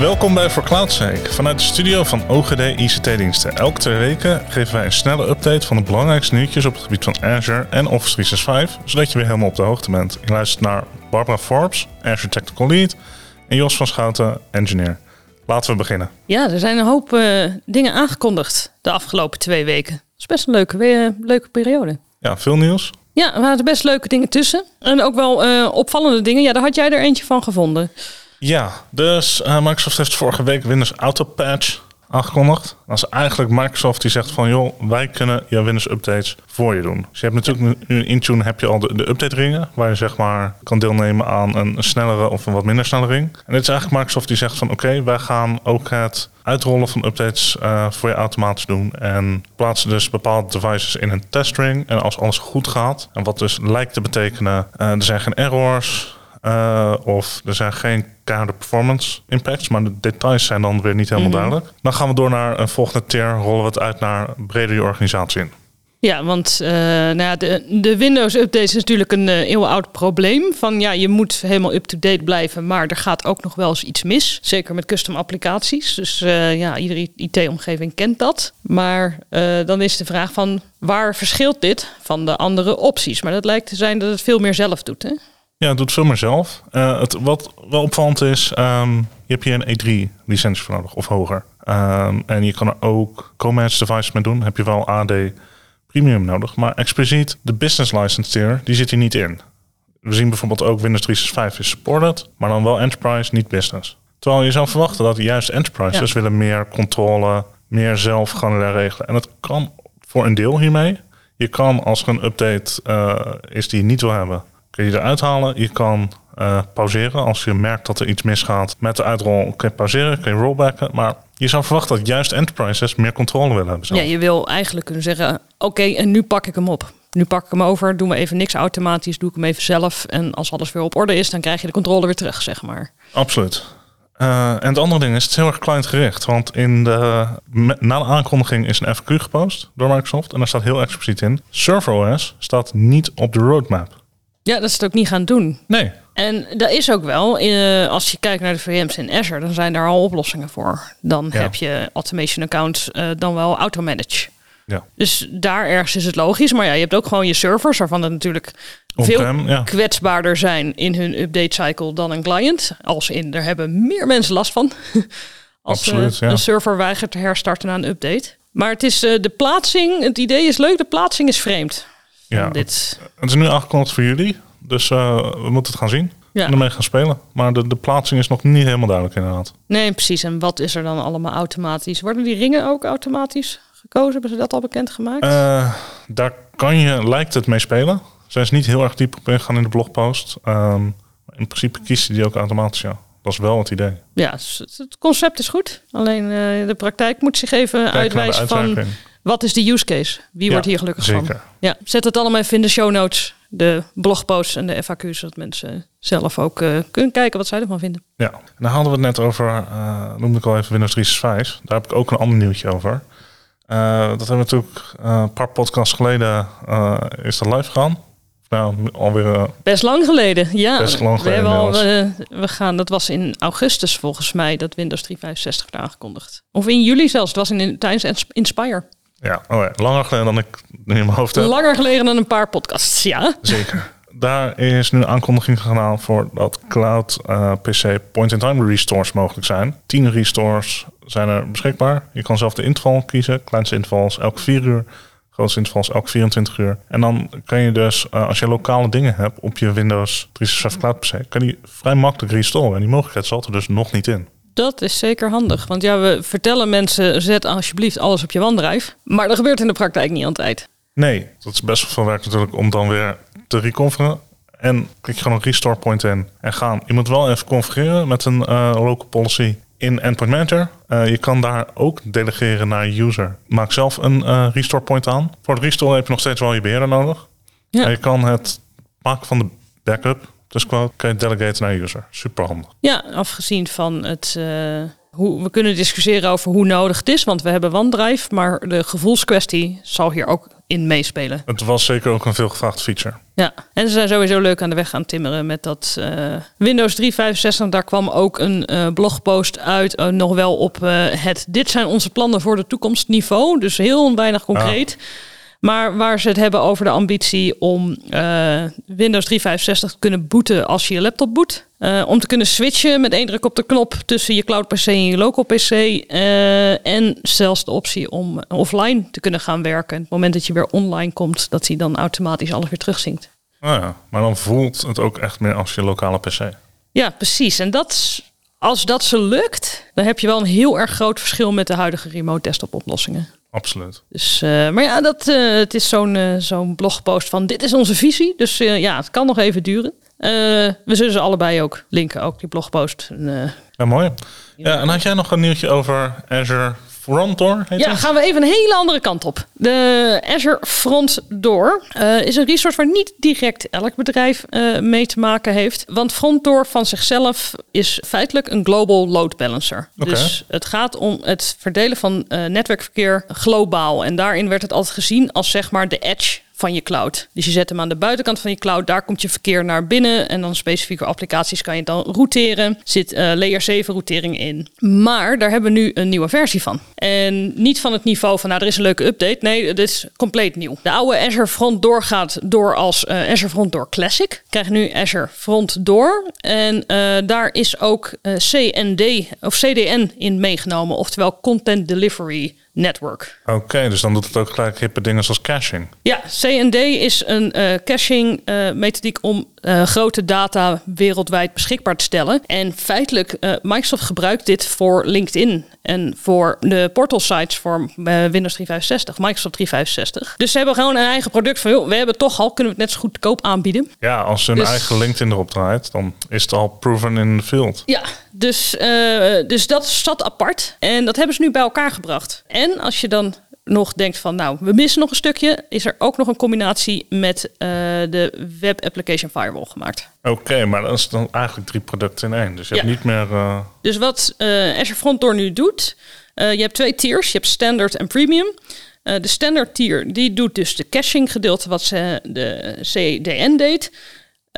Welkom bij For Cloud Sake vanuit de studio van OGD ICT-diensten. Elke twee weken geven wij een snelle update van de belangrijkste nieuwtjes op het gebied van Azure en Office 365, zodat je weer helemaal op de hoogte bent. Je luistert naar Barbara Forbes, Azure Technical Lead, en Jos van Schouten, Engineer. Laten we beginnen. Ja, er zijn een hoop uh, dingen aangekondigd de afgelopen twee weken. Het is best een leuke, uh, leuke periode. Ja, veel nieuws. Ja, er waren best leuke dingen tussen. En ook wel uh, opvallende dingen. Ja, daar had jij er eentje van gevonden. Ja, dus uh, Microsoft heeft vorige week Windows Auto Patch aangekondigd. Dat is eigenlijk Microsoft die zegt van joh, wij kunnen je Windows updates voor je doen. Dus je hebt natuurlijk nu in Intune heb je al de, de update ringen, waar je zeg maar kan deelnemen aan een, snellere of een wat minder snelle ring. En dit is eigenlijk Microsoft die zegt van oké, wij gaan ook het uitrollen van updates uh, voor je automatisch doen. En plaatsen dus bepaalde devices in een testring. En als alles goed gaat, en wat dus lijkt te betekenen, uh, er zijn geen errors, uh, of er zijn geen keiharde performance impacts, maar de details zijn dan weer niet helemaal -hmm. duidelijk. Dan gaan we door naar een volgende tier, rollen we het uit naar breder je organisatie in. Ja, want uh, nou ja, de, de Windows-update is natuurlijk een uh, eeuwenoud probleem. Van ja, je moet helemaal up-to-date blijven, maar er gaat ook nog wel eens iets mis. Zeker met custom applicaties. Dus uh, ja, iedere IT-omgeving kent dat. Maar dan is de vraag van waar verschilt dit van de andere opties? Maar dat lijkt te zijn dat het veel meer zelf doet, hè? Ja, het doet veel meer zelf. Uh, het, wat wel opvallend is, um, je hebt hier een E3-licentie voor nodig of hoger. Um, en je kan er ook co-managed devices mee doen. Heb je wel AD Premium nodig. Maar expliciet de business license tier, die zit hier niet in. We zien bijvoorbeeld ook Windows 365 is supported, maar dan wel enterprise, niet business. Terwijl je zou verwachten dat juist enterprises ja. willen meer controle, meer zelf gaan regelen. En dat kan voor een deel hiermee. Je kan als er een update uh, is die je niet wil hebben, kun je eruit halen. Je kan uh, pauzeren als je merkt dat er iets misgaat. Met de uitrol kun je pauzeren, kun je rollbacken. Maar je zou verwachten dat juist enterprises meer controle willen hebben. Zelf. Ja, je wil eigenlijk kunnen zeggen: oké, okay, en nu pak ik hem op. Nu pak ik hem over, doen we even niks automatisch, doe ik hem even zelf. En als alles weer op orde is, dan krijg je de controle weer terug, zeg maar. Absoluut. Uh, en het andere ding is, het is heel erg clientgericht. Want in de, na de aankondiging is een FQ gepost door Microsoft. En daar staat heel expliciet in: ServerOS staat niet op de roadmap. Ja, dat is het ook niet gaan doen. Nee. En dat is ook wel, uh, als je kijkt naar de VM's in Azure, dan zijn daar al oplossingen voor. Dan ja. heb je automation accounts, uh, dan wel automanage. Ja. Dus daar ergens is het logisch. Maar ja, je hebt ook gewoon je servers, waarvan het natuurlijk veel ja. kwetsbaarder zijn in hun update cycle dan een client. Als in, er hebben meer mensen last van. als Absoluut, uh, een server weigert te herstarten na een update. Maar het is de plaatsing, het idee is leuk, de plaatsing is vreemd. Ja, dit. Het is nu aangekondigd voor jullie. Dus uh, we moeten het gaan zien. Ja. En ermee gaan spelen. Maar de, de plaatsing is nog niet helemaal duidelijk inderdaad. Nee, precies. En wat is er dan allemaal automatisch? Worden die ringen ook automatisch gekozen? Hebben ze dat al bekendgemaakt? Uh, daar kan je, lijkt het mee spelen. Zijn ze niet heel erg diep op ingegaan in de blogpost. Um, in principe kiest die ook automatisch, ja. Dat is wel het idee. Ja, het concept is goed. Alleen uh, de praktijk moet zich even Kijk uitwijzen van... Wat is de use case? Wie ja, wordt hier gelukkig zeker. van? Ja, zet het allemaal even in de show notes, de blogposts en de FAQ's, zodat mensen zelf ook uh, kunnen kijken wat zij ervan vinden. Ja, en dan hadden we het net over, uh, noemde ik al even Windows 365. Daar heb ik ook een ander nieuwtje over. Uh, dat hebben we natuurlijk een paar podcasts geleden is dat live gegaan. Nou, alweer. best lang geleden, ja. Best lang geleden. We, al, we, we gaan, dat was in augustus volgens mij, dat Windows 365 werd aangekondigd. Of in juli zelfs, het was in, tijdens Inspire. Ja, oh ja, langer geleden dan ik in mijn hoofd heb. Langer geleden dan een paar podcasts, ja. Zeker. Daar is nu een aankondiging gedaan voor dat cloud uh, PC point-in-time restores mogelijk zijn. 10 restores zijn er beschikbaar. Je kan zelf de interval kiezen. Kleinste intervals elke 4 uur. Grootste intervals elke 24 uur. En dan kan je dus, uh, als je lokale dingen hebt op je Windows 365 Cloud PC, kan die vrij makkelijk restoren. En die mogelijkheid zat er dus nog niet in. Dat is zeker handig. Want ja, we vertellen mensen: zet alsjeblieft alles op je OneDrive. Maar dat gebeurt in de praktijk niet altijd. Nee, dat is best wel veel werk natuurlijk om dan weer te reconfigureren. En klik gewoon een restore point in en gaan. Je moet wel even configureren met een uh, local policy in Endpoint Manager. Uh, je kan daar ook delegeren naar user. Maak zelf een uh, restore point aan. Voor het restore heb je nog steeds wel je beheerder nodig. Ja. En je kan het maken van de backup dus quote kan je delegaten naar user. Super handig. Ja, afgezien van het, uh, Hoe, we kunnen discussiëren over hoe nodig het is, want we hebben OneDrive. Maar de gevoelskwestie zal hier ook in meespelen. Het was zeker ook een veelgevraagd feature. Ja, en ze zijn sowieso leuk aan de weg gaan timmeren met dat uh, Windows 365. Daar kwam ook een uh, blogpost uit, uh, nog wel op het dit zijn onze plannen voor de toekomst niveau. Dus heel weinig concreet. Maar waar ze het hebben over de ambitie om uh, Windows 365 te kunnen booten als je je laptop boot. Uh, om te kunnen switchen met één druk op de knop tussen je cloud PC en je local PC. Uh, en zelfs de optie om offline te kunnen gaan werken. Op het moment dat je weer online komt, dat hij dan automatisch alles weer terugzinkt. Oh ja, maar dan voelt het ook echt meer als je lokale PC. Ja, precies. En dat, als dat ze lukt, dan heb je wel een heel erg groot verschil met de huidige remote desktop oplossingen. Absoluut. Dus, uh, maar ja, dat, uh, het is zo'n uh, zo'n blogpost van dit is onze visie. Dus ja, het kan nog even duren. we zullen ze allebei ook linken, ook die blogpost. En, ja, mooi. Ja, en had jij nog een nieuwtje over Azure Front Door? Heet ja, gaan we even een hele andere kant op. De Azure Front Door uh, is een resource waar niet direct elk bedrijf uh, mee te maken heeft. Want Front Door van zichzelf is feitelijk een global load balancer. Okay. Dus het gaat om het verdelen van uh, netwerkverkeer globaal. En daarin werd het altijd gezien als zeg maar de edge van je cloud. Dus je zet hem aan de buitenkant van je cloud, daar komt je verkeer naar binnen en dan specifieke applicaties kan je dan routeren. Zit uh, layer 7 routering in. Maar daar hebben we nu een nieuwe versie van. En niet van het niveau van nou er is een leuke update. Nee, het is compleet nieuw. De oude Azure Front Door gaat door als uh, Azure Front Door Classic. Krijg nu Azure Front Door en uh, daar is ook CND of CDN in meegenomen, oftewel Content Delivery network. Oké, dus dan doet het ook gelijk hippe dingen zoals caching. Ja, CND is een uh, caching uh, methodiek om uh, grote data wereldwijd beschikbaar te stellen. En feitelijk, Microsoft gebruikt dit voor LinkedIn en voor de portal sites voor Windows 365, Microsoft 365. Dus ze hebben gewoon een eigen product van, joh, we hebben toch al, kunnen we het net zo goedkoop aanbieden. Ja, als ze hun dus, eigen LinkedIn erop draait, dan is het al proven in the field. Ja, dus, dus dat zat apart en dat hebben ze nu bij elkaar gebracht. En als je dan nog denkt van, nou, we missen nog een stukje, is er ook nog een combinatie met uh, de Web Application Firewall gemaakt. Oké, maar dat is dan eigenlijk drie producten in één. Dus je ja. hebt niet meer. Uh... Dus wat uh, Azure Front Door nu doet, je hebt twee tiers, je hebt standard en premium. de standard tier die doet dus de caching gedeelte wat ze de CDN deed.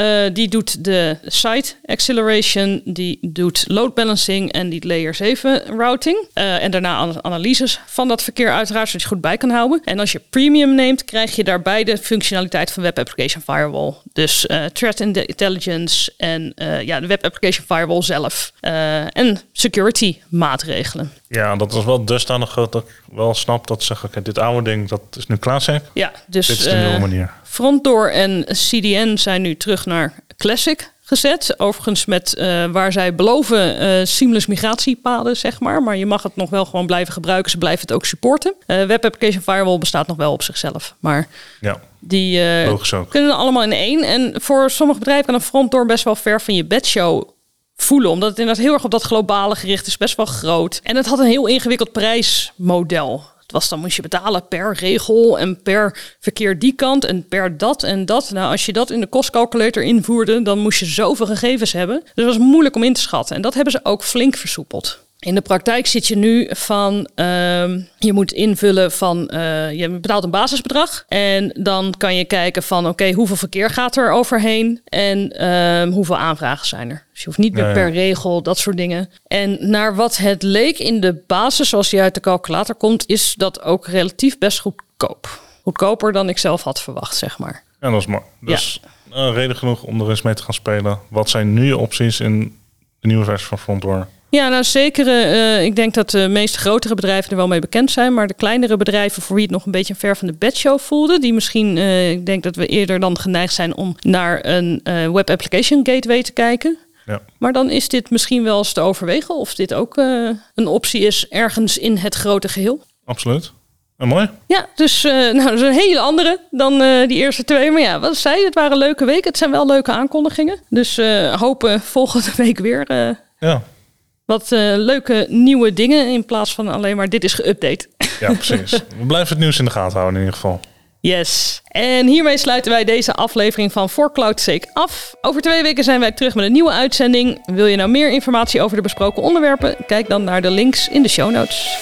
Uh, die doet de site acceleration, die doet load balancing en die layer 7 routing. Uh, en daarna analyses van dat verkeer uiteraard, zodat je goed bij kan houden. En als je premium neemt, krijg je daarbij de functionaliteit van Web Application Firewall. Dus uh, threat intelligence en ja, de Web Application Firewall zelf. en security maatregelen. Ja, dat was wel dusdanig dat ik wel snap dat ze zeggen, oké, dit oude ding, dat is nu classic. Ja, dus dit is de nieuwe manier. Frontdoor en CDN zijn nu terug naar Classic gezet. Overigens met uh, waar zij beloven uh, seamless migratiepaden, zeg maar. Maar je mag het nog wel gewoon blijven gebruiken. Ze blijven het ook supporten. Uh, Web Application Firewall bestaat nog wel op zichzelf. Maar ja, die kunnen allemaal in één. En voor sommige bedrijven kan een frontdoor best wel ver van je bedshow voelen. Omdat het inderdaad heel erg op dat globale gericht is. Best wel groot. En het had een heel ingewikkeld prijsmodel. Was dan moest je betalen per regel en per verkeer die kant en per dat en dat. Nou, als je dat in de kostcalculator invoerde, dan moest je zoveel gegevens hebben. Dus het was moeilijk om in te schatten. En dat hebben ze ook flink versoepeld. In de praktijk zit je nu van, uh, je moet invullen van, uh, je betaalt een basisbedrag. En dan kan je kijken van, oké, hoeveel verkeer gaat er overheen? En uh, hoeveel aanvragen zijn er? Dus je hoeft niet meer per regel, dat soort dingen. En naar wat het leek in de basis, zoals die uit de calculator komt, is dat ook relatief best goedkoop. Goedkoper dan ik zelf had verwacht, zeg maar. Ja, dat is mooi. Dus ja. reden genoeg om er eens mee te gaan spelen. Wat zijn nu je opties in de nieuwe versie van Frontdoor? Ja, nou zeker. Uh, ik denk dat de meeste grotere bedrijven er wel mee bekend zijn. Maar de kleinere bedrijven voor wie het nog een beetje ver van de bedshow voelde. Die misschien, uh, ik denk dat we eerder dan geneigd zijn om naar een uh, web application gateway te kijken. Ja. Maar dan is dit misschien wel eens te overwegen of dit ook een optie is ergens in het grote geheel. Absoluut. En mooi. Ja, dus nou, dat is een hele andere dan die eerste twee. Maar ja, wat zei het waren leuke weken. Het zijn wel leuke aankondigingen. Dus hopen volgende week weer. ja wat uh, leuke nieuwe dingen in plaats van alleen maar dit is geüpdate. Ja, precies. We blijven het nieuws in de gaten houden in ieder geval. Yes. En hiermee sluiten wij deze aflevering van For Cloud Sake af. Over twee weken zijn wij terug met een nieuwe uitzending. Wil je nou meer informatie over de besproken onderwerpen? Kijk dan naar de links in de show notes.